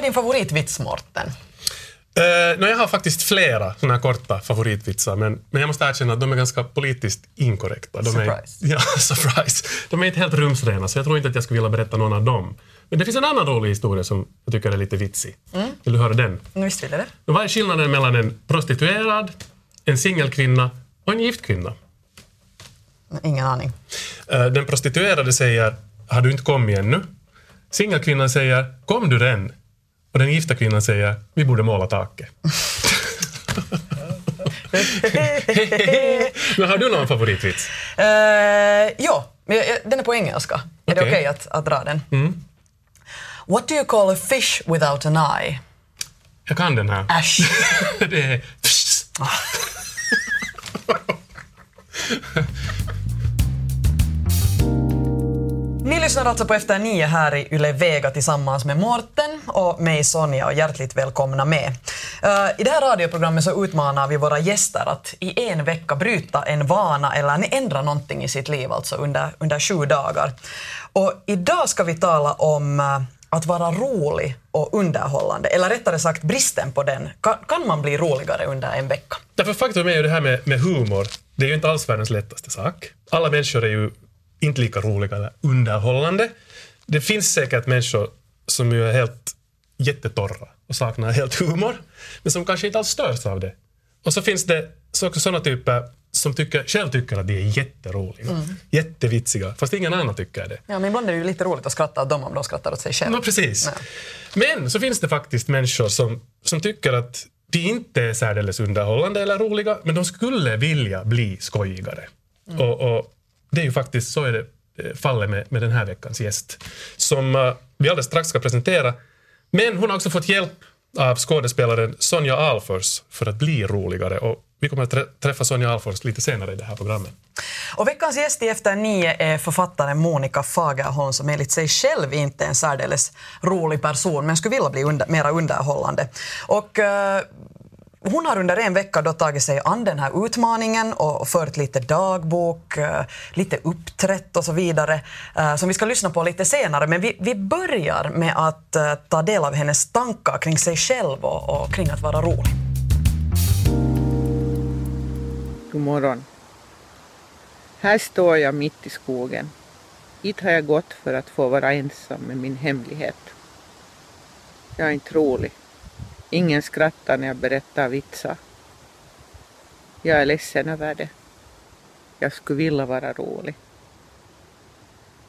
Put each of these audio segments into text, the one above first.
är din favoritvits, Morten? Uh, no, jag har faktiskt flera såna här korta favoritvitsar, men, men jag måste erkänna att de är ganska politiskt inkorrekta. De surprise. Är, ja, surprise. De är inte helt rumsrena, så jag tror inte att jag skulle vilja berätta någon av dem. Men det finns en annan rolig historia som jag tycker är lite vitsig. Mm. Vill du höra den? Visst vill jag det. Vad är skillnaden mellan en prostituerad, en singelkvinna och en gift kvinna? Ingen aning. Uh, den prostituerade säger ”Har du inte kommit ännu?” Singelkvinnan säger ”Kom du än?” Och den gifta kvinnan säger ”Vi borde måla taket”. Men har du någon favoritvits? Uh, ja, den är på engelska. Är det Okej. okej att, att dra den? What do you call a fish without an eye? Jag kan den här. Ash. det är... lyssnar alltså på Efter nio här i Yle Vega tillsammans med Morten och mig Sonja och hjärtligt välkomna med. Eh, I det här radioprogrammet så utmanar vi våra gäster att i en vecka bryta en vana eller ändra någonting i sitt liv, alltså under, under sju dagar. Och idag ska vi tala om eh, att vara rolig och underhållande, eller rättare sagt bristen på den. Kan, kan man bli roligare under en vecka? Därför faktum är ju det här med, med humor, det är ju inte alls världens lättaste sak. Alla människor är ju inte lika roliga eller underhållande. Det finns säkert människor som ju är helt jättetorra och saknar helt humor, men som kanske inte alls störs av det. Och så finns det så sådana typer som tycker, själv tycker att de är jätteroliga, jättevitsiga, fast ingen annan tycker det. Ja, men ibland är det ju lite roligt att skratta åt dem om de skrattar åt sig själva. Ja, precis. Ja. Men så finns det faktiskt människor som, som tycker att de inte är särdeles underhållande eller roliga, men de skulle vilja bli skojigare. Och, och det är ju faktiskt så är det eh, fallet med, med den här veckans gäst, som eh, vi alldeles strax ska presentera. Men hon har också fått hjälp av skådespelaren Sonja Alfors för att bli roligare. Och vi kommer att träffa Sonja Alfors lite senare i det här programmet. Och veckans gäst i Efter nio är författaren Monica Fagerholm som enligt sig själv inte är en särdeles rolig person men skulle vilja bli under, mera underhållande. Och, uh, hon har under en vecka då tagit sig an den här utmaningen och fört lite dagbok, eh, lite uppträtt och så vidare eh, som vi ska lyssna på lite senare. Men vi, vi börjar med att eh, ta del av hennes tankar kring sig själv och, och kring att vara rolig. God morgon. Här står jag mitt i skogen. Hit har jag gått för att få vara ensam med min hemlighet. Jag är inte rolig. Ingen skrattar när jag berättar vitsar. Jag är ledsen över det. Jag skulle vilja vara rolig.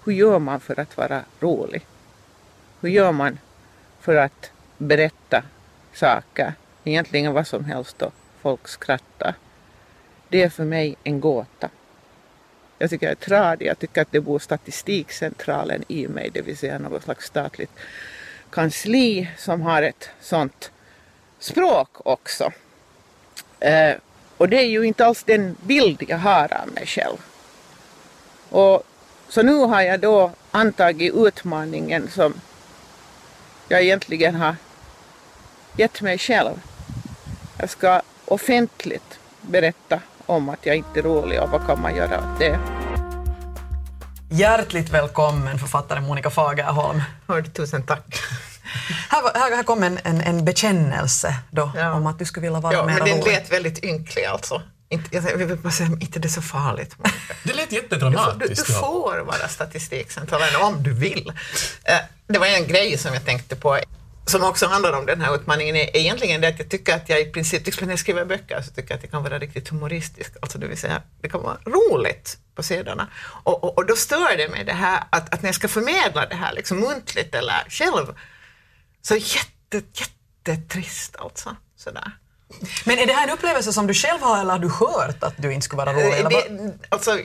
Hur gör man för att vara rolig? Hur gör man för att berätta saker, egentligen vad som helst och folk skrattar? Det är för mig en gåta. Jag tycker jag är tradig. Jag tycker att det bor statistikcentralen i mig, det vill säga något slags statligt kansli som har ett sånt språk också. Eh, och det är ju inte alls den bild jag har av mig själv. Och så nu har jag då antagit utmaningen som jag egentligen har gett mig själv. Jag ska offentligt berätta om att jag inte är rolig och vad kan man göra åt det. Hjärtligt välkommen författaren Monica Fagerholm. Hörde, tusen tack. Här, var- här, här kom en, en, en bekännelse då Ja. om att du skulle vilja vara Ja, mer men den rolig. lät väldigt ynklig alltså. Inte, jag vill bara säga, inte det är så farligt. Det lät Du, du jättedramatiskt. ja. får vara statistikcentralen om du vill. Eh, Det var en grej som jag tänkte på som också handlar om den här utmaningen är egentligen det att jag tycker att jag i princip, till exempel när jag skriver böcker så tycker jag att jag kan vara riktigt humoristisk, alltså det vill säga det kan vara roligt på sidorna. Och, och, och då stör det mig det här att, att när jag ska förmedla det här liksom muntligt eller själv så jätte, jättetrist alltså. Sådär. Men är det här en upplevelse som du själv har eller har du hört att du inte skulle vara rolig? Det, alltså,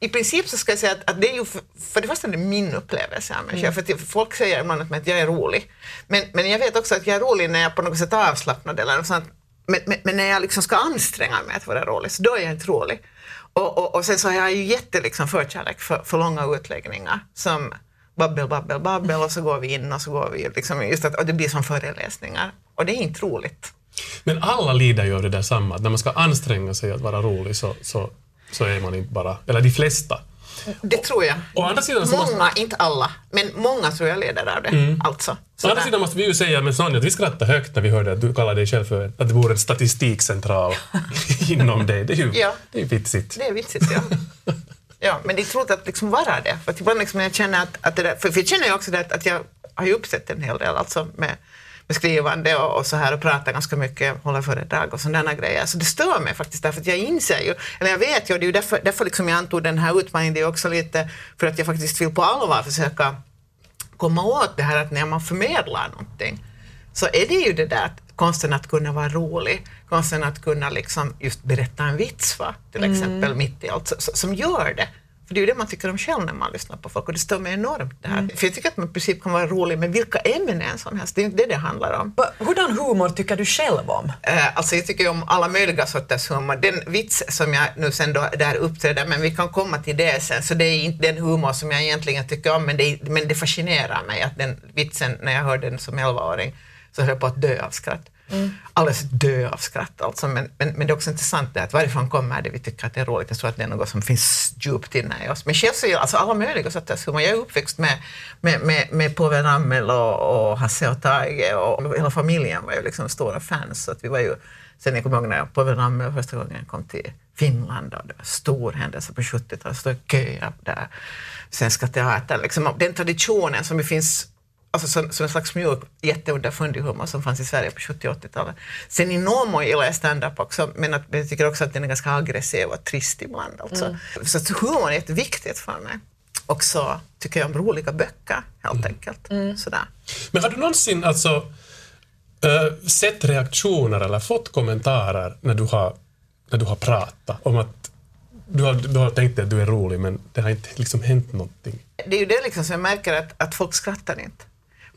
I princip så ska jag säga att, att det är ju för, för det första är det min upplevelse av mig Mm. själv. För att folk säger ibland att jag är rolig. Men, men jag vet också att jag är rolig när jag på något sätt är avslappnad eller något sånt. Men, men, men när jag liksom ska anstränga mig att vara rolig, så då är jag inte rolig. Och, och, och sen så har jag ju jätte liksom förkärlek för, för långa utläggningar som babbel, babbel, babbel och så går vi in och så går vi liksom just att, och det blir som föreläsningar. Och det är inte roligt. Men alla lider ju av det där samma, att när man ska anstränga sig att vara rolig så, så, så är man inte bara, eller de flesta Det tror jag. Å andra sidan så måste- Många, inte alla, men många tror jag lider av det. Alltså. Å andra sidan måste vi ju säga med Sonja att vi skrattade högt när vi hörde att du kallade dig själv för att det vore en statistikcentral inom dig. Det är ju Ja. det är vitsigt. Det är vitsigt, ja. Ja, men det är tråkigt att liksom vara det. För att ibland liksom jag känner att, att det där, för, jag känner ju också det att, att jag har ju uppsett en hel del alltså med, med skrivande och, och så här och pratar ganska mycket, håller föredrag och sådana grejer. Så det stör mig faktiskt därför att jag inser ju, eller jag vet ju, det är ju därför, därför liksom jag antog den här utmaningen, det är också lite för att jag faktiskt vill på allvar försöka komma åt det här att när man förmedlar någonting så är det ju det där att konsten att kunna vara rolig, konsten att kunna liksom just berätta en vits va? till exempel mitt i allt, som gör det. För det är ju det man tycker om själv när man lyssnar på folk och det stör mig enormt det här. För jag tycker att man i princip kan vara rolig med vilka ämnen som helst, det är inte det det handlar om. Hurdan humor tycker du själv om? Eh, Alltså jag tycker om alla möjliga sorters humor. Den vits som jag nu sen då där uppträder, men vi kan komma till det sen, så det är inte den humor som jag egentligen tycker om, men det, men det fascinerar mig att den vitsen, när jag hörde den som 11-åring, så höll jag på att dö av skratt. Alldeles dö av skratt alltså, men, men, men det är också intressant det att varifrån kommer det vi tycker att det är roligt. Jag tror att det är något som finns djupt inne i oss. Men själv så är jag, alltså alla möjliga sorters humor. Jag är uppväxt med, med, med, med Povel Ramel och, och Hasse och Tage och hela familjen var ju liksom stora fans. Så att vi var ju, sen jag kommer ihåg när Povel Ramel första gången kom till Finland och det var stor händelse på 70-talet, stod köer där. Svenska teatern, liksom, den traditionen som ju finns Alltså som, som en slags mjuk, jätteunderfundig humor som fanns i Sverige på 70 och 80-talet. Sen i någon mån gillar jag stand-up också, men att, jag tycker också att den är ganska aggressiv och trist ibland. Alltså. Så att humor är jätteviktigt för mig. Och så tycker jag om roliga böcker, helt enkelt. Sådär. Men har du någonsin alltså äh, sett reaktioner eller fått kommentarer när du har, när du har pratat om att du har, du har tänkt att du är rolig men det har inte liksom hänt någonting? Det är ju det liksom som jag märker att, att folk skrattar inte.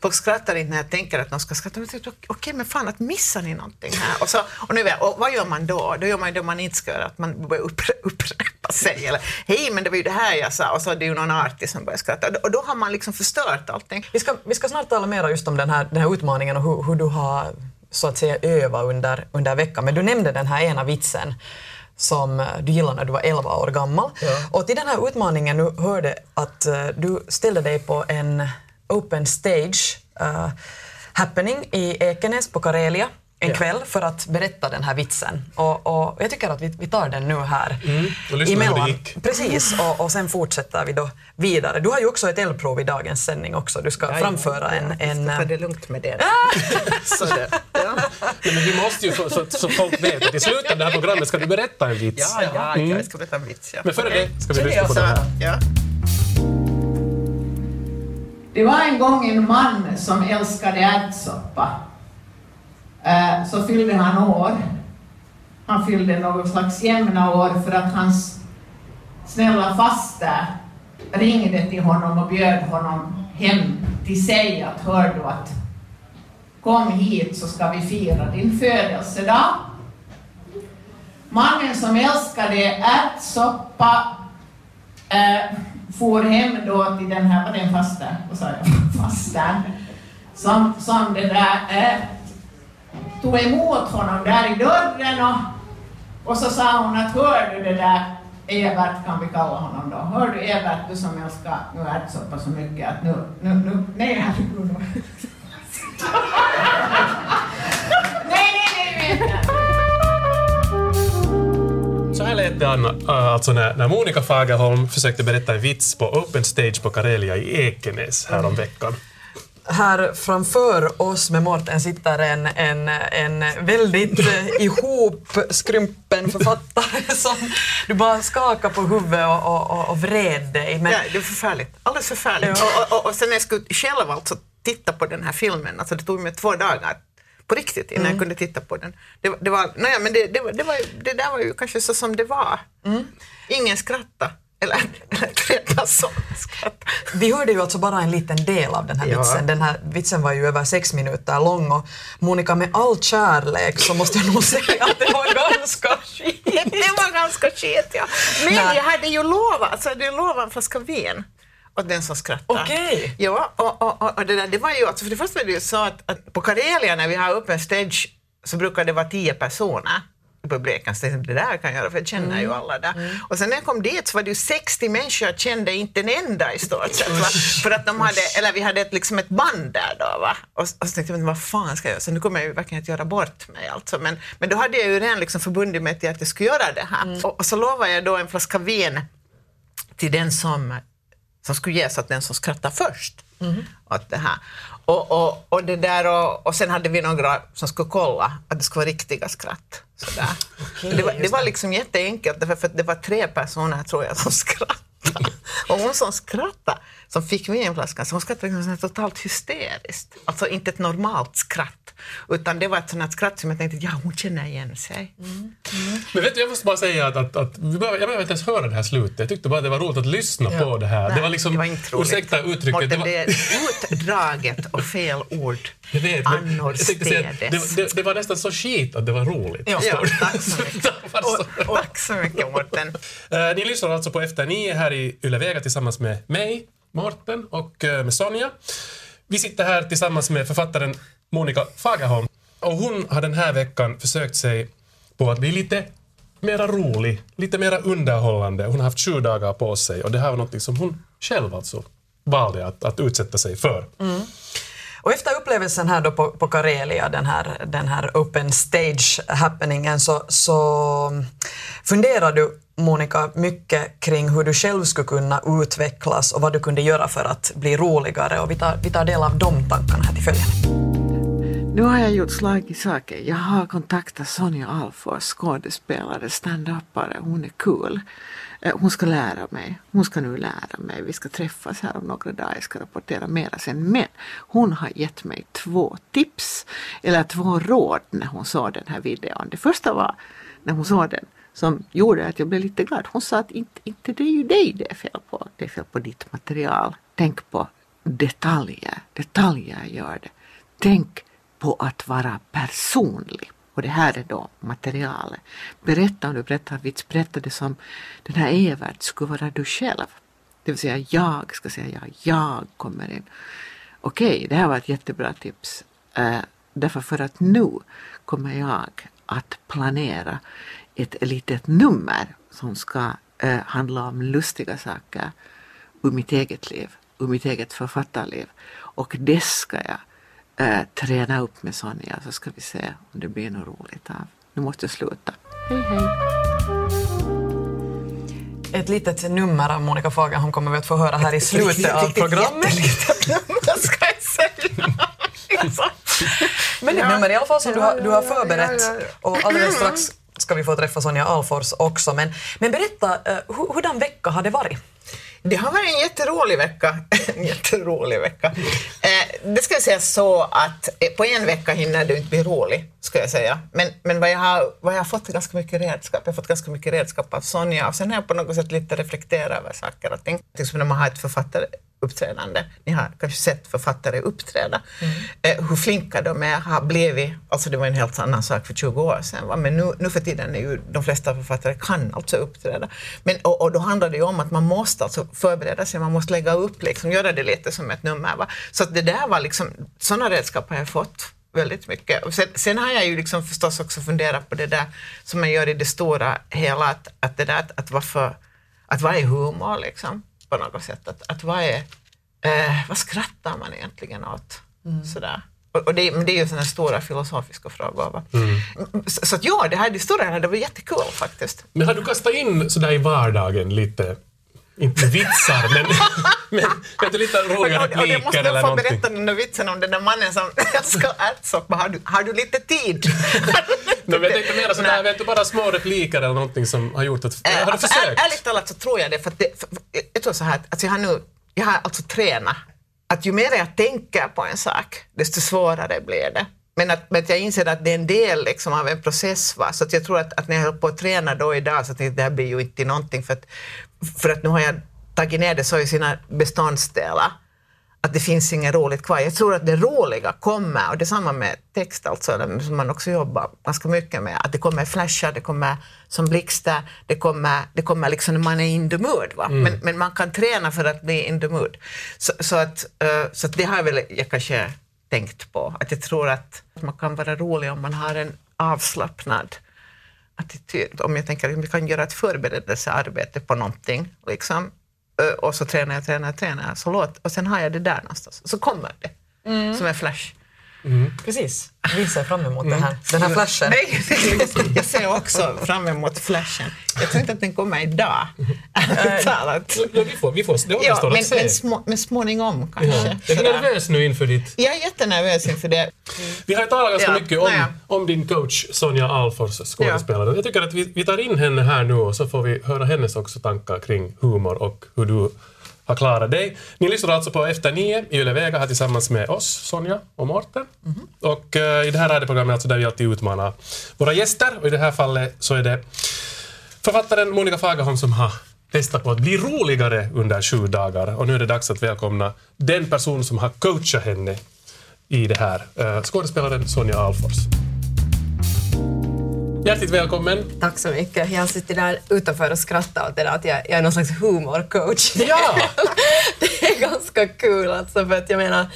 Folk skrattar inte när jag tänker att de ska skratta. Men Okej, men fan, att missar ni någonting här? Och, så, och, nu, vet jag, och vad gör man då? Då gör man ju det man inte ska göra, att man börjar upprepa, upprepa sig. Eller, hej, men det var ju det här jag sa. Och så är det ju någon artig som börjar skratta. Och då har man liksom förstört allting. Vi ska, vi ska snart tala mer just om den här, den här utmaningen och hur, hur du har så att säga övat under, under veckan. Men du nämnde den här ena vitsen som eh, du gillade när du var 11 år gammal. Och till den här utmaningen nu hörde att eh, du ställde dig på en open stage eh, happening i Ekenäs på Karelia en Ja. kväll för att berätta den här vitsen. Och, och jag tycker att vi, vi tar den nu här. Mm, och lyssna hur det gick. Precis, och, och sen fortsätter vi då vidare. Du har ju också ett eldprov i dagens sändning också. Du ska framföra en... en Ta det lugnt med det. så det ja. Nej, men vi måste ju, få- så, så folk vet att i slutet av det här programmet ska du berätta en vits. Ja, ja, ja, jag ska berätta en vits. Ja. Men före det ska vi Så lyssna på Så, det här. Det var en gång en man som älskade ärtsoppa. Eh, så fyllde han år. Han fyllde något slags jämna år för att hans snälla faster ringde till honom och bjöd honom hem till sig att hör du att kom hit så ska vi fira din födelsedag. Mannen som älskade ärtsoppa eh, for hem då till den här, var den fasta. Vad sa jag? Fastern. Som, som det där eh, tog emot honom där i dörren och, och så sa hon att hör du det där Evert kan vi kalla honom då. Hör du Evert, du som älskar nu ärtsoppa så mycket att nu, nu, nu, nej herregud. Anna, äh, alltså när, när Monica Fagerholm försökte berätta en vits på Open Stage på Karelia i Ekenäs härom veckan. Här framför oss med Mårten sitter en, en, en väldigt eh, ihopskrympen författare som du bara skakar på huvudet och, och, och, och vred dig. Men Ja, det är förfärligt. Alldeles förfärligt. Ja. Och, och, och sen när jag skulle själv alltså titta på den här filmen, alltså det tog mig två dagar på riktigt innan jag kunde titta på den. Det, var- det var, naja, men det, det, var, det, där var ju kanske så som det var. Ingen skratta. Eller, eller skratta. vi hörde ju alltså bara en liten del av den här Ja. vitsen. Den här vitsen var ju över sex minuter lång och Monica med all kärlek så måste jag nog säga att det var ganska skit. Det var ganska skit ja. Men Nej. jag hade ju lovat, alltså jag hade lovat en flaska vin åt den som skrattar. Okej. Ja, och, och, och, och det, där, det var ju, alltså för det första var det ju så att, att på Karelia när vi har upp en stage så brukar det vara tio personer. i publiken. Så det där kan jag göra för jag känner ju alla där. Och sen när jag kom dit så var det ju 60 människor, jag kände inte en enda i stort sett. Va? För att de hade, eller vi hade ett, liksom ett band där då. Va? Och, och så tänkte jag, men vad fan ska jag göra? Så nu kommer jag ju verkligen att göra bort mig alltså. Men, men då hade jag ju redan liksom förbundit mig till att jag skulle göra det här. Och, och så lovade jag då en flaska vin till den som, som skulle ges åt den som skrattar först. Åt det här. Och, och, och, det där och, och sen hade vi några som skulle kolla att det skulle vara riktiga skratt. Sådär. det, var, det var liksom jätteenkelt, för att det var tre personer tror jag som skrattade. Och hon som skrattade, som fick vinflaskan, så hon skrattade liksom totalt hysteriskt. Alltså inte ett normalt skratt, utan det var ett sådant skratt som jag tänkte, ja hon känner igen sig. Men vet du, jag måste bara säga att, att, att vi behöver, jag behöver inte ens höra det här slutet. Jag tyckte bara det var roligt att lyssna på det här. Nej, det var liksom, det var inte roligt. ursäkta uttrycket, Mårten, det var, det är utdraget och fel ord. jag vet, men jag tänkte säga att det, det, det var nästan så skit att det var roligt. Ja, tack så mycket. Så- Och, och, tack så mycket Mårten. Eh, ni lyssnar alltså på Efter nio här i Yle Vega tillsammans med mig, Morten och eh, med Sonja. Vi sitter här tillsammans med författaren Monica Fagerholm och hon har den här veckan försökt sig på att bli lite mera rolig, lite mera underhållande. Hon har haft sju dagar på sig och det här var något som hon själv alltså valde att, att utsätta sig för. Mm. Och efter upplevelsen här då på, på Karelia, den här, den här open stage happeningen, så, så mm, funderar du Monica mycket kring hur du själv skulle kunna utvecklas och vad du kunde göra för att bli roligare och vi tar, vi tar del av de tankarna här till följd. Nu har jag gjort slag i saker. Jag har kontaktat Sonja Alfors, skådespelare, stand-upare. Hon är cool. Eh, hon ska lära mig. Hon ska nu lära mig. Vi ska träffas här om några dagar. Jag ska rapportera mera sen. Men hon har gett mig två tips, eller två råd när hon såg den här videon. Det första var när hon såg den som gjorde att jag blev lite glad. Hon sa att inte, inte det är ju dig det är fel på. Det är fel på ditt material. Tänk på detaljer. Detaljer gör det. Tänk på att vara personlig. Och det här är då materialet. Berätta om du berättar vits, berätta det som den här Evert skulle vara du själv. Det vill säga jag ska säga ja, jag kommer in. Okej, det här var ett jättebra tips. Uh, därför för att nu kommer jag att planera ett litet nummer som ska eh, handla om lustiga saker ur mitt eget liv, ur mitt eget författarliv. Och det ska jag eh, träna upp med Sonja så ska vi se om det blir något roligt av. Nu måste jag sluta. Hej hej! Ett litet nummer av Monica Fagerholm kommer vi att få höra här i slutet av programmet. Vad ska jag säga? Men ett nummer i alla fall som du har, du har förberett. Och alldeles strax ska vi få träffa Sonja Alfors också. Men, men berätta, eh, uh, hur, hurdan vecka har det varit? Det har varit en jätterolig vecka. en jätterolig vecka. Eh, det ska jag säga så att eh, på en vecka hinner du inte bli rolig, ska jag säga. Men, men vad, jag har, vad jag har fått ganska mycket redskap. Jag har fått ganska mycket redskap av Sonja och sen har jag på något sätt lite reflekterat över saker och ting. Till exempel när man har ett författaruppträdande. Ni har kanske sett författare uppträda. Eh, hur flinka de är, har blivit. Alltså det var en helt annan sak för 20 år sedan. Va? Men nu, nu för tiden är ju de flesta författare kan alltså uppträda. Men, och, och då handlar det ju om att man måste alltså förbereda sig, man måste lägga upp, liksom, göra det lite som ett nummer. Va? Så att det där var liksom, sådana redskap har jag fått väldigt mycket. Och sen, sen har jag ju liksom förstås också funderat på det där som man gör i det stora hela, att, att det där att, att varför, att vad är humor liksom, på något sätt? Att, att vad är, eh, vad skrattar man egentligen åt? Sådär. Och, och det, men det är ju sådana stora filosofiska frågor. Va? Så, så att ja, det här det stora det var jättekul faktiskt. Men har du kastat in sådär i vardagen lite, inte vitsar, men, men du, lite roliga Och- och- och jag måste repliker eller få någonting? berätta den där vitsen om den där mannen som älskar ärtsoppa. Har du, har du lite tid? Men jag tänkte mera sådär, vet du, bara små repliker eller någonting som har gjort att... Eh, Har du alltså, försökt? är, ärligt talat så tror jag det, för, jag tror så här att alltså jag har nu, jag har alltså tränat att ju mer jag tänker på en sak, desto svårare blir det. Men att, men att jag inser att det är en del liksom av en process. Va? Så jag tror att, att när jag höll på att träna då idag så tänkte jag att det här blir ju inte någonting för att, för att nu har jag tagit ner det så i sina beståndsdelar att det finns inget roligt kvar. Jag tror att det roliga kommer, och det är samma med text alltså, som man också jobbar ganska mycket med, att det kommer flashar, det kommer som blixtar, det kommer, det kommer liksom när man är in the mood. Va? Men, men man kan träna för att bli in the mood. Så, så, att, eh, så att det har väl jag kanske tänkt på, att jag tror att man kan vara rolig om man har en avslappnad attityd. Om jag tänker att vi kan göra ett förberedelsearbete på någonting, liksom, och så tränar jag, tränar jag, tränar jag, så låt, och sen har jag det där någonstans. Så kommer det, som en flash. Precis. Vi ser fram emot det här. den här flashen. Nej, jag ser också fram emot flashen. Jag tror inte att den kommer idag, talat. Ja, vi får, vi får, det Ja, återstår men, att se. men, små, men småningom kanske. Ja. Är du Sådär. nervös nu inför ditt... Jag är jättenervös inför det. Vi har talat ganska Ja, mycket om, naja. om din coach Sonja Alfors, skådespelare. Jag tycker att vi, vi tar in henne här nu och så får vi höra hennes också tankar kring humor och hur du har klarat dig. Ni lyssnar alltså på Efter nio i Yle Vega här tillsammans med oss, Sonja och Mårten. Och eh, i det här radioprogrammet alltså där vi alltid utmanar våra gäster och i det här fallet så är det författaren Monica Fagerholm som har testat på att bli roligare under sju dagar och nu är det dags att välkomna den person som har coachat henne i det här. Uh, skådespelaren Sonja Alfors. Hjärtligt välkommen. Tack så mycket. Jag suttit där utanför och skrattat åt det där att jag, jag är någon slags humorcoach. Ja! det är ganska kul alltså för att jag menar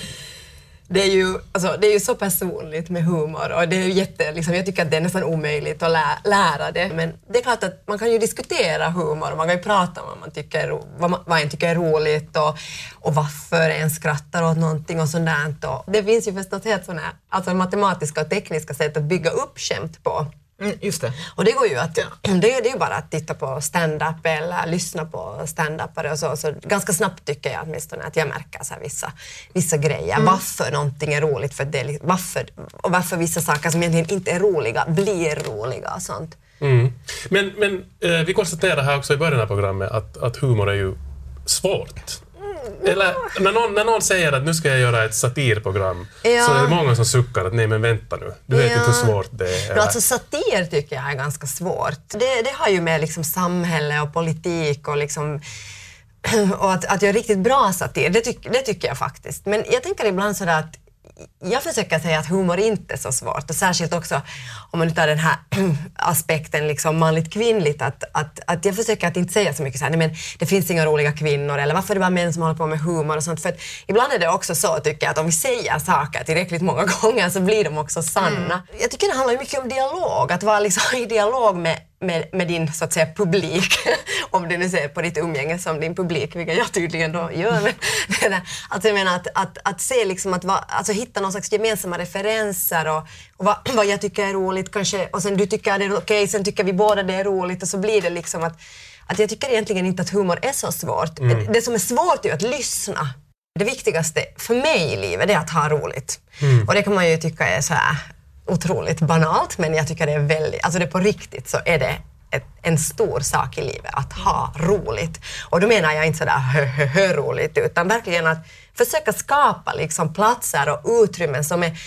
det är, ju, alltså, det är ju så personligt med humor och det är jätte, liksom, jag tycker att det är nästan omöjligt att lä, lära det. Men det är klart att man kan ju diskutera humor och man kan ju prata om vad, man tycker, vad, man, vad en tycker är roligt och, och varför en skrattar åt någonting och sånt där. Och det finns ju förstås helt sådana alltså matematiska och tekniska sätt att bygga upp skämt på. Mm, just det. Och det går ju att, det, är- det är ju bara att titta på stand-up eller lyssna på stand-upare och så, så ganska snabbt tycker jag åtminstone att jag märker så vissa, vissa grejer. Varför någonting är roligt, för det, är li- varför, och varför vissa saker som egentligen inte är roliga blir roliga och sånt. Mm. Men, men eh, vi konstaterar här också i början av programmet att, att humor är ju svårt. Eller när någon, när någon säger att nu ska jag göra ett satirprogram Ja. så är det många som suckar att nej men vänta nu, du vet Ja. inte hur svårt det är. Eller- alltså satir tycker jag är ganska svårt. Det, det har ju med liksom samhälle och politik och liksom och att, att göra riktigt bra satir, det, tyck, det tycker jag faktiskt. Men jag tänker ibland sådär att jag försöker säga att humor inte är så svårt. Och särskilt också om man tar den här aspekten liksom manligt kvinnligt att, att, att jag försöker att inte säga så mycket så här, nej men det finns inga roliga kvinnor eller varför är det bara män som håller på med humor? och sånt. För att ibland är det också så tycker jag att om vi säger saker tillräckligt många gånger så blir de också sanna. Jag tycker det handlar mycket om dialog, att vara liksom i dialog med med, med din så att säga publik, om du nu ser på ditt umgänge som din publik, vilket jag tydligen då gör. Men, alltså jag menar att, att, att se liksom att va, alltså hitta någon slags gemensamma referenser och, och vad, vad jag tycker är roligt kanske och sen du tycker att det är okej, sen tycker vi båda det är roligt och så blir det liksom att, att jag tycker egentligen inte att humor är så svårt. Det som är svårt är att lyssna. Det viktigaste för mig i livet är att ha roligt. Och det kan man ju tycka är så här otroligt banalt, men jag tycker det är väldigt, alltså det på riktigt så är det ett, en stor sak i livet att ha roligt. Och då menar jag inte sådär hö, hö, hö roligt, utan verkligen att försöka skapa liksom platser och utrymmen som är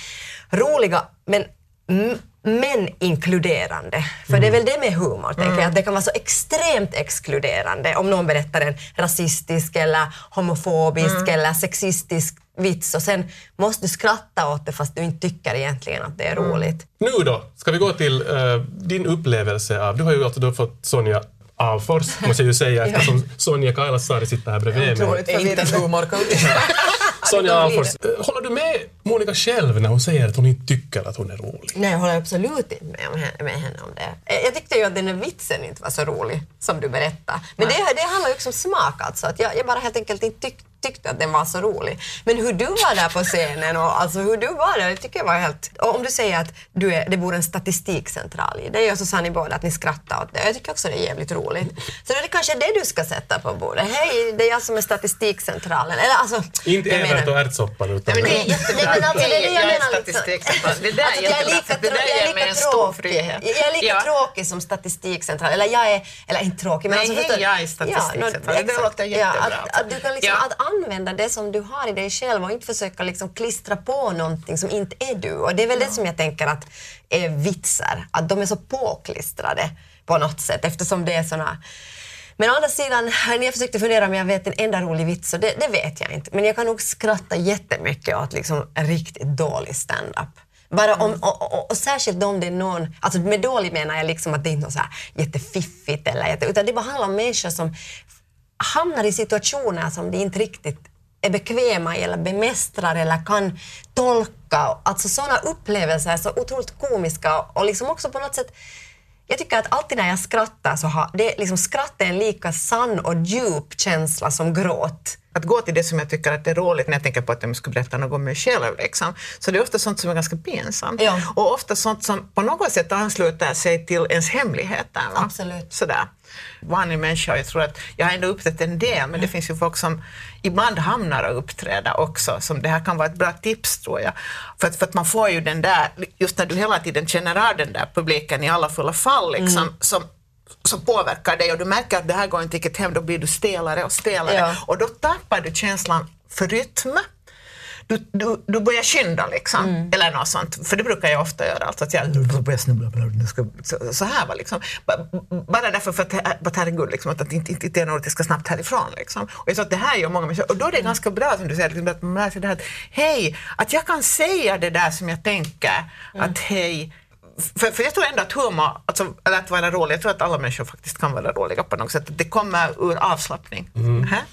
roliga, men men inkluderande. För det är väl det med humor, tänker jag, att det kan vara så extremt exkluderande om någon berättar en rasistisk eller homofobisk eller sexistisk vits och sen måste du skratta åt det fast du inte tycker egentligen att det är roligt. Nu då, ska vi gå till eh, din upplevelse av... Du har ju alltså då fått Sonja Alfors, måste jag ju säga, eftersom Sonja Kailasari sitter här bredvid mig. Otroligt humorcoach. Sonja Alfors, eh, håller du med Monica själv när hon säger att hon inte tycker att hon är rolig? Nej, jag håller absolut inte med, om henne, med henne om det. Eh, Jag tyckte ju att den där vitsen inte var så rolig som du berättade. Men det, det handlar ju också om smak alltså. Att jag, jag bara helt enkelt inte tyck, tyckte att den var så rolig. Men hur du var där på scenen och alltså hur du var där, det tycker jag var helt... Och om du säger att du är, det bor en statistikcentral i dig och så sa ni båda att ni skrattade åt det. Jag tycker också det är jävligt roligt. Så det är kanske det du ska sätta på bordet. Hej, det är jag som är statistikcentralen. Eller alltså... Inte Evert menar- och ärtsoppan utan... Nej, men det är Nej, jättebra. alltså, det är det jag Jag är menar liksom. statistikcentral. Det där Alltså, är jag är jättebra, lika, det där jag är lika en stor tråkig. frihet. Jag är lika Ja. tråkig som statistikcentral. Eller jag är, eller inte tråkig, men Nej, alltså, hej, förstår- jag är statistikcentral. Det exakt. låter jättebra. Ja, att, att du kan liksom, Ja. att använda det som du har i dig själv och inte försöka liksom klistra på någonting som inte är du. Och det är väl det som jag tänker att är vitsar, att de är så påklistrade på något sätt eftersom det är såna men å andra sidan, när jag försökte fundera om jag vet en enda rolig vits, så det, det vet jag inte. Men jag kan nog skratta jättemycket åt liksom riktigt dålig stand-up. Bara om, och, och, och särskilt om det är någon, alltså med dålig menar jag liksom att det inte är så här jättefiffigt eller jätte, utan det bara handlar om människor som hamnar i situationer som de inte riktigt är bekväma i eller bemästrar eller kan tolka. Alltså sådana upplevelser är så otroligt komiska och liksom också på något sätt jag tycker att alltid när jag skrattar så har det liksom skratt är en lika sann och djup känsla som gråt. Att gå till det som jag tycker att det är roligt när jag tänker på att jag skulle berätta något om mig själv. Liksom. Så det är ofta sånt som är ganska pinsamt. Ja. Och ofta sånt som på något sätt ansluter sig till ens hemligheter. Va? Absolut. Sådär. Vanlig människa, jag tror att jag har ändå upptäckt en del, men det finns ju folk som ibland hamnar och uppträder också. Som det här kan vara ett bra tips tror jag. För att, för att man får ju den där, just när du hela tiden känner av den där publiken i alla fulla fall, liksom, som som påverkar dig och du märker att det här går inte riktigt hem, då blir du stelare och stelare Ja. och då tappar du känslan för rytm. Du, du, du börjar skynda liksom, eller något sånt, för det brukar jag ofta göra, alltså att jag börjar snubbla, så, så här va, liksom. Ba- Bara därför för att, att herregud, liksom, att, att inte, inte, inte är något, jag ska snabbt härifrån. Liksom. Och jag tror att det här gör många människor, och då är det ganska bra som du säger, liksom, att man lär sig det här att hej, att jag kan säga det där som jag tänker, att hej, för, för jag tror ändå att humor, alltså, eller att vara rolig, jag tror att alla människor faktiskt kan vara roliga på något sätt. Det kommer ur avslappning.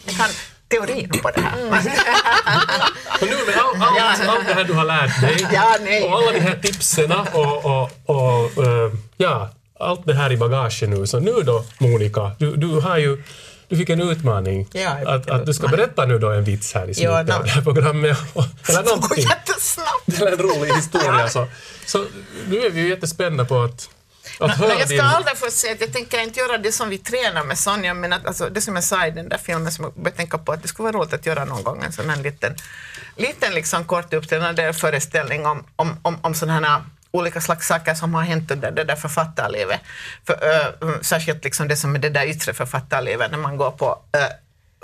Jag kan teorin på det här. Och nu med all, all, allt det här du har lärt dig Ja, och alla de här tipsen och, och, och eh, ja, allt det här i bagaget nu. Så nu då Monica, du, du har ju du fick en utmaning Ja, att, en att du ska berätta nu då en vits här i slutet Ja, av no. det här programmet. Eller Det går någonting. jättesnabbt. Eller en rolig historia. Så, så nu är vi ju jättespända på att, att höra Men jag din... ska aldrig få säga att jag tänker inte göra det som vi tränar med Sonja, men att, alltså, det som jag sa i den där filmen som jag började tänka på att det skulle vara roligt att göra någon gång en sån här liten, liten liksom kort uppträdande föreställning om, om, om, om sådana här olika slags saker som har hänt under det där författarlivet. För, äh, särskilt liksom det som är det där yttre författarlivet när man går på äh,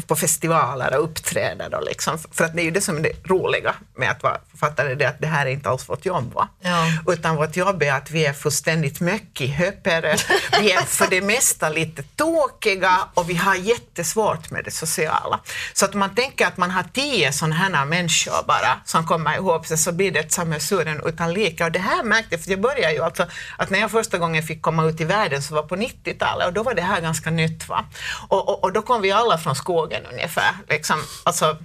på festivaler och uppträder. Då liksom. För att det är ju det som är det roliga med att vara författare, det att det här är inte alls vårt jobb. Va? Ja. Utan vårt jobb är att vi är fullständigt möckihöpere, vi är för det mesta lite tokiga och vi har jättesvårt med det sociala. Så att man tänker att man har tio sådana här människor bara som kommer ihop sig så blir det ett sammelsurium utan like. Och det här märkte jag, för jag började ju alltså att när jag första gången fick komma ut i världen så var på 90-talet och då var det här ganska nytt. Va? Och, och, och då kom vi alla från skogen ungefär. Liksom, alltså,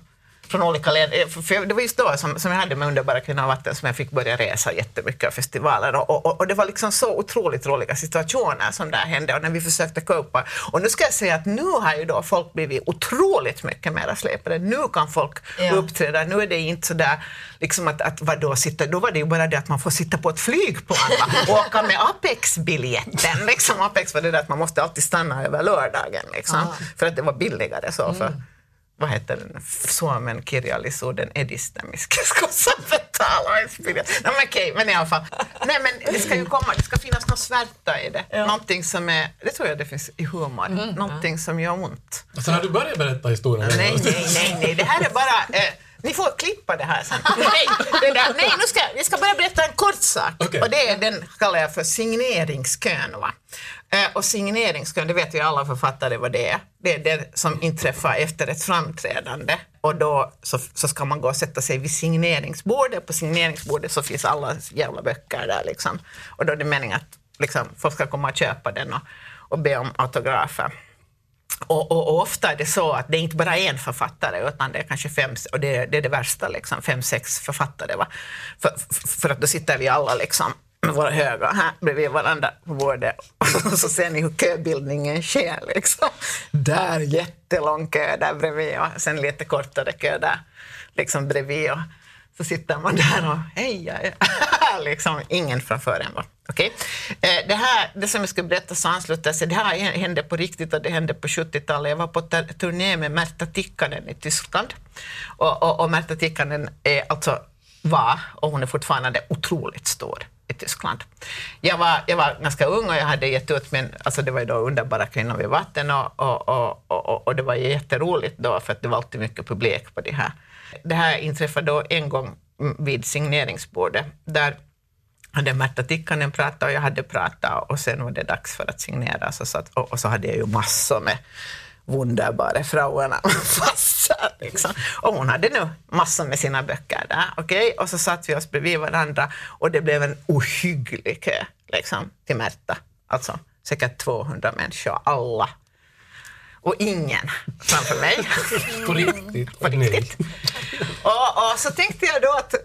från olika länder. För- För det var just då som, som jag hade med Underbara kvinnor och vatten som jag fick börja resa jättemycket av festivaler och, och, och det var liksom så otroligt roliga situationer som där hände och när vi försökte copa. Och nu ska jag säga att nu har ju då folk blivit otroligt mycket mer släpade. Nu kan folk Ja. uppträda. Nu är det inte så där liksom att, att vadå, sitta, då var det ju bara det att man får sitta på ett flygplan och åka med Apex-biljetten. Liksom Apex var det där att man måste alltid stanna över lördagen liksom, för att det var billigare så. För, vad heter den, Suomen kirjallisuuden edistämiskeskus som betalar. Nej, men okej, men i alla fall. Nej, men det ska ju komma, det ska finnas något svärta i det. Någonting som är, det tror jag det finns i humor, någonting som gör ont. Alltså har du börjat berätta historien? Nej, nej, nej, nej, det här är bara, eh, ni får klippa det här sen. Nej, där, nej nu ska, vi ska bara berätta en kort sak. Okej. Och det är, den kallar jag för signeringskön. Va? Eh, och signeringskön, det vet ju alla författare vad det är. Det är det som inträffar efter ett framträdande. Och då så, så ska man gå och sätta sig vid signeringsbordet. På signeringsbordet så finns alla jävla böcker där liksom. Och då är det meningen att liksom, folk ska komma och köpa den och, och be om autografer. Och, och, och ofta är det så att det är inte bara en författare utan det är kanske fem, och det, det är det värsta, liksom, fem, sex författare. Va? För, för, för att då sitter vi alla liksom med våra höga här bredvid varandra på bordet och så ser ni hur köbildningen sker. Liksom. Där jättelång kö där bredvid och sen lite kortare kö där liksom bredvid. Och så sitter man där och hej, liksom ingen framför en. va. Eh, det, här, det som jag skulle berätta så ansluter sig, det här hände på riktigt och det hände på 70-talet. Jag var på turné med Märta Tikkanen i Tyskland. Och, och, och Märta Tikkanen är alltså var, och hon är fortfarande otroligt stor i Tyskland. Jag var, jag var ganska ung och jag hade gett ut min, alltså det var ju då Underbara kvinnor vid vatten och, och, och, och, och det var jätteroligt då för att det var alltid mycket publik på det här. Det här inträffade då en gång vid signeringsbordet där hade Märta Tikkanen pratat och jag hade pratat och sen var det dags för att signera så satt, och, och så hade jag ju massor med wunderbara Frauerna. fast liksom. Och hon hade nu massor med sina böcker där, Okay? Och så satt vi oss bredvid varandra och det blev en ohygglig kö liksom, till Märta. Alltså säkert 200 människor, alla. Och ingen framför mig. På riktigt? På riktigt. och, och så tänkte jag då att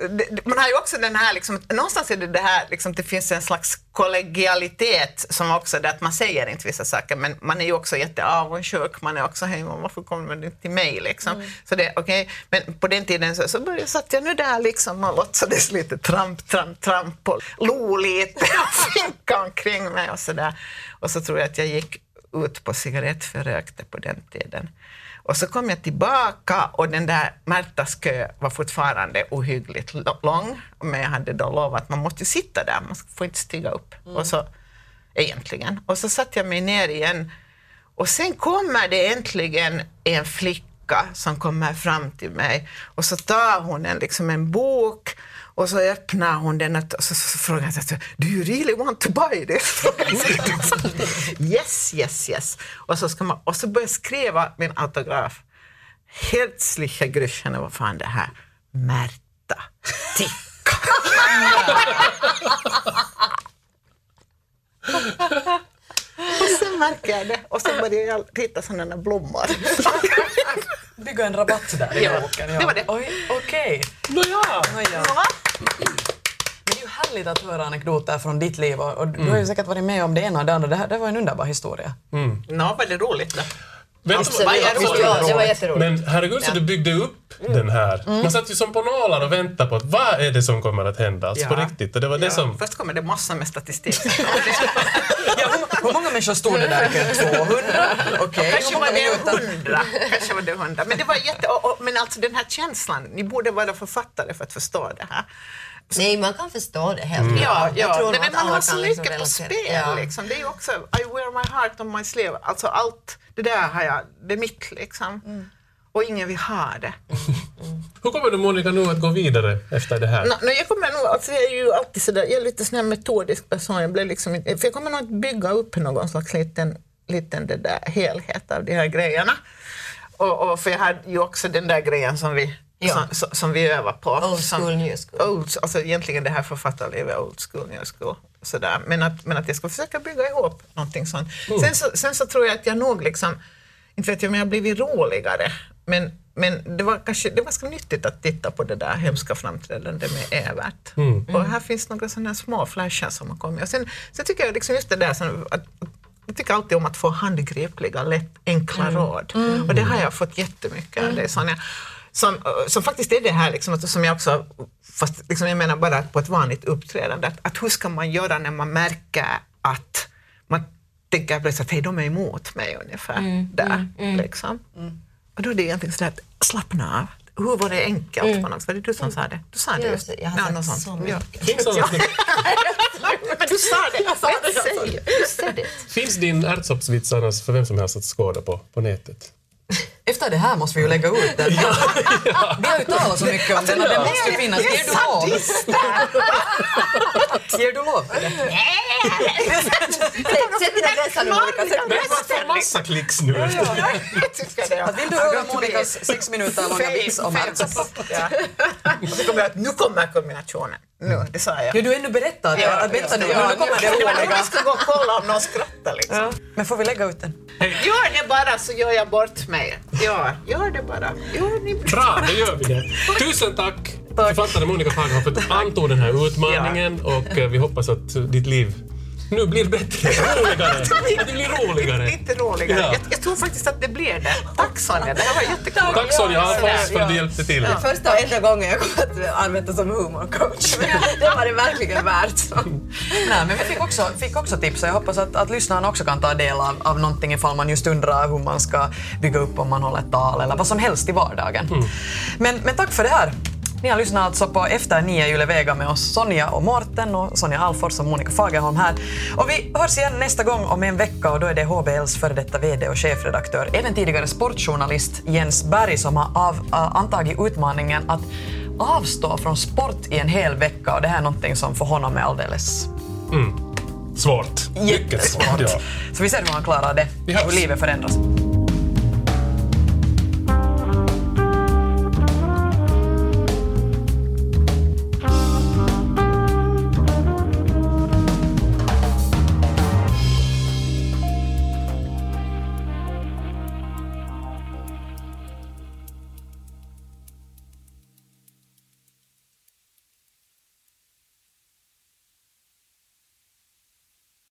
man har ju också den här, liksom, någonstans är det det här, liksom, det finns en slags kollegialitet som också det att man säger inte vissa saker men man är ju också jätteavundsjuk, man är också hej varför kommer du inte till mig liksom. Så det, okej, men på den tiden så, så började, satt jag nu där liksom och låtsades lite tramp, tramp, tramp och lo lite och finkade omkring mig och sådär. Och så tror jag att jag gick ut på cigarett för jag rökte på den tiden. Och så kom jag tillbaka och den där Märtas kö var fortfarande ohyggligt lång. Men jag hade då lovat att man måste sitta där, man får inte stiga upp. Och så, egentligen. Och så satte jag mig ner igen. Och sen kommer det äntligen en flicka som kommer fram till mig och så tar hon en, liksom en bok och så öppnar hon den och så, så, så frågar jag Do you really want to buy this? Jag. yes, yes, yes. Och så, ska man, och så börjar jag skriva min autograf. Herzliche Grüßen, vad fan det här? Märta Tikka. och sen märker jag det och så börjar jag rita sådana blommor. Bygga en rabatt där i Ja, boken. det var det. Oj, okej. Nåja! Nåja. Men det är ju härligt att höra anekdoter från ditt liv och, och du har ju säkert varit med om det ena och det andra. Det, här, det var en underbar historia. Nå, var det roligt då? Du Absolut. Ja, det var jätteroligt. Men herregud så du byggde upp den här. Man satt ju som på nålar och väntade på att vad är det som kommer att hända? Alltså på Ja. riktigt. Och det var det Ja, som... Först kommer det massor med statistik. Hur, många människor stod det där i kön? 200? Okej, hur Kanske många var det minuter? hundra. Kanske var det hundra. Men det var jätte... Och, och, men alltså den här känslan, ni borde vara författare för att förstå det här. Nej, man kan förstå det helt Mm. Ja, Jag ja. tror Nej, men att man har så liksom mycket på relatera. spel. Ja. Liksom. Det är också, I wear my heart on my sleeve. Alltså allt det där har jag, det är mitt liksom. Mm. Och ingen vill ha det. Hur kommer du Monica nu att gå vidare efter det här? Nå, nå, jag kommer nog, alltså jag är ju alltid sådär, jag är lite sån här metodisk person, jag blir liksom, för jag kommer nog att bygga upp någon slags liten, liten det där helhet av de här grejerna. Och, och för jag hade ju också den där grejen som vi, Ja. som, som, vi övar på. Old som, school, new school. Old, alltså egentligen det här författarlivet, old school, new school. Sådär. Men, att, men att jag ska försöka bygga ihop någonting sånt. Sen, så, sen så tror jag att jag nog liksom, inte vet jag om jag har blivit roligare, men, men det var kanske det var ganska nyttigt att titta på det där hemska framträdandet med Evert. Och här finns några sådana små flasher som har kommit. Och sen, sen tycker jag liksom just det där som, att, jag tycker alltid om att få handgripliga, lätt, enkla råd. Och det har jag fått jättemycket av dig Sonja. Som, som faktiskt är det här liksom, som jag också, fast liksom jag menar bara på ett vanligt uppträdande, att, att hur ska man göra när man märker att man tänker plötsligt att hej, de är emot mig ungefär. där, Liksom. Och då är det egentligen sådär att slappna av. Hur var det enkelt på något sätt? Var det du som sa det? Du sa det Ja, just. jag har sagt något så sånt. mycket. Ja. Men du sa det! Jag sa det. Säg, du said it. finns din ärtsoppsvits annars för vem som helst att skåda på, på nätet? Efter det här måste vi ju lägga ut den. Vi har ju talat så mycket om den och den måste ju finnas. Ger du lov? Ger du lov för det? Sätt dina gränser nu Monica. Får massa klicks nu? Vill du höra Monikas sex minuter långa vits om Hertz? Ja. Och så kommer jag att nu kommer kulminationen. Nu, det sa jag. Ja, du ännu berättat att, att vänta nu, nu kommer det Ja, roliga. Jag ska gå och kolla om någon skrattar liksom. Men får vi lägga ut den? Gör det bara så gör jag bort mig. Ja, gör det bara. Gör ni Bra, då gör vi det. Tusen tack, författare Monica Fagerholm för att du antog den här utmaningen och eh, vi hoppas att ditt liv nu blir bättre, roligare. Att det blir roligare. Lite roligare. Ja. Jag, jag tror faktiskt att det blir det. Tack Sonja, det här var jättekul. Tack Sonja Alfons för att du hjälpte till. Första och enda gången jag kommer att arbeta som humorcoach. Det var det verkligen värt. Nej, men vi fick också, fick också tips och jag hoppas att, att lyssnarna också kan ta del av, av någonting ifall man just undrar hur man ska bygga upp om man håller ett tal eller vad som helst i vardagen. Men, men tack för det här. Ni har lyssnat alltså på Efter nio Yle Vega med oss Sonja och Mårten och Sonja Alfors och Monica Fagerholm här. Och vi hörs igen nästa gång om en vecka och då är det HBLs före detta VD och chefredaktör, även tidigare sportjournalist Jens Berg som har av, äh, antagit utmaningen att avstå från sport i en hel vecka och det här är någonting som för honom är alldeles. Mycket svårt. jättesvårt. Ja. Så vi ser hur han klarar det, hur livet förändras.